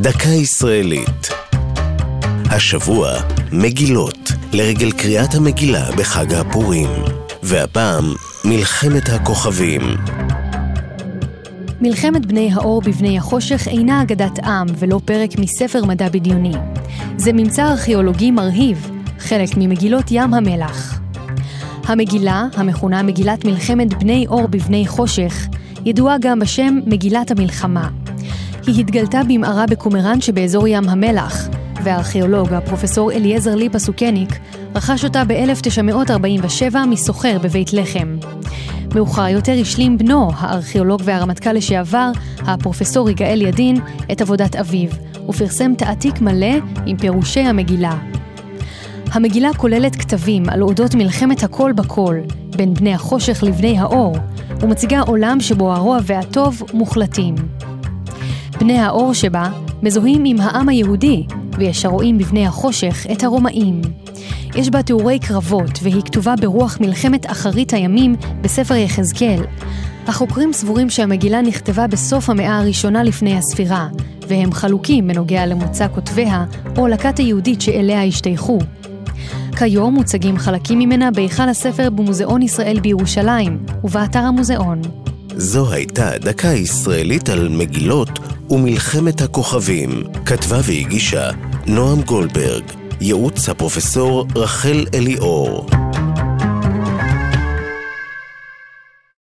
דקה ישראלית. השבוע, מגילות, לרגל קריאת המגילה בחג הפורים. והפעם, מלחמת הכוכבים. מלחמת בני האור בבני החושך אינה אגדת עם ולא פרק מספר מדע בדיוני. זה ממצא ארכיאולוגי מרהיב, חלק ממגילות ים המלח. המגילה, המכונה מגילת מלחמת בני אור בבני חושך, ידועה גם בשם מגילת המלחמה. היא התגלתה במערה בקומראן שבאזור ים המלח, והארכיאולוג הפרופסור אליעזר ליפה סוכניק רכש אותה ב-1947 מסוחר בבית לחם. מאוחר יותר השלים בנו, הארכיאולוג והרמטכ"ל לשעבר, הפרופסור יגאל ידין, את עבודת אביו, ופרסם תעתיק מלא עם פירושי המגילה. המגילה כוללת כתבים על אודות מלחמת הכל בכל, בין בני החושך לבני האור, ומציגה עולם שבו הרוע והטוב מוחלטים. בני האור שבה מזוהים עם העם היהודי, ויש הרואים בבני החושך את הרומאים. יש בה תיאורי קרבות, והיא כתובה ברוח מלחמת אחרית הימים בספר יחזקאל. החוקרים סבורים שהמגילה נכתבה בסוף המאה הראשונה לפני הספירה, והם חלוקים בנוגע למוצא כותביה או לכת היהודית שאליה השתייכו. כיום מוצגים חלקים ממנה בהיכל הספר במוזיאון ישראל בירושלים, ובאתר המוזיאון. זו הייתה דקה ישראלית על מגילות ומלחמת הכוכבים. כתבה והגישה נועם גולדברג, ייעוץ הפרופסור רחל אליאור.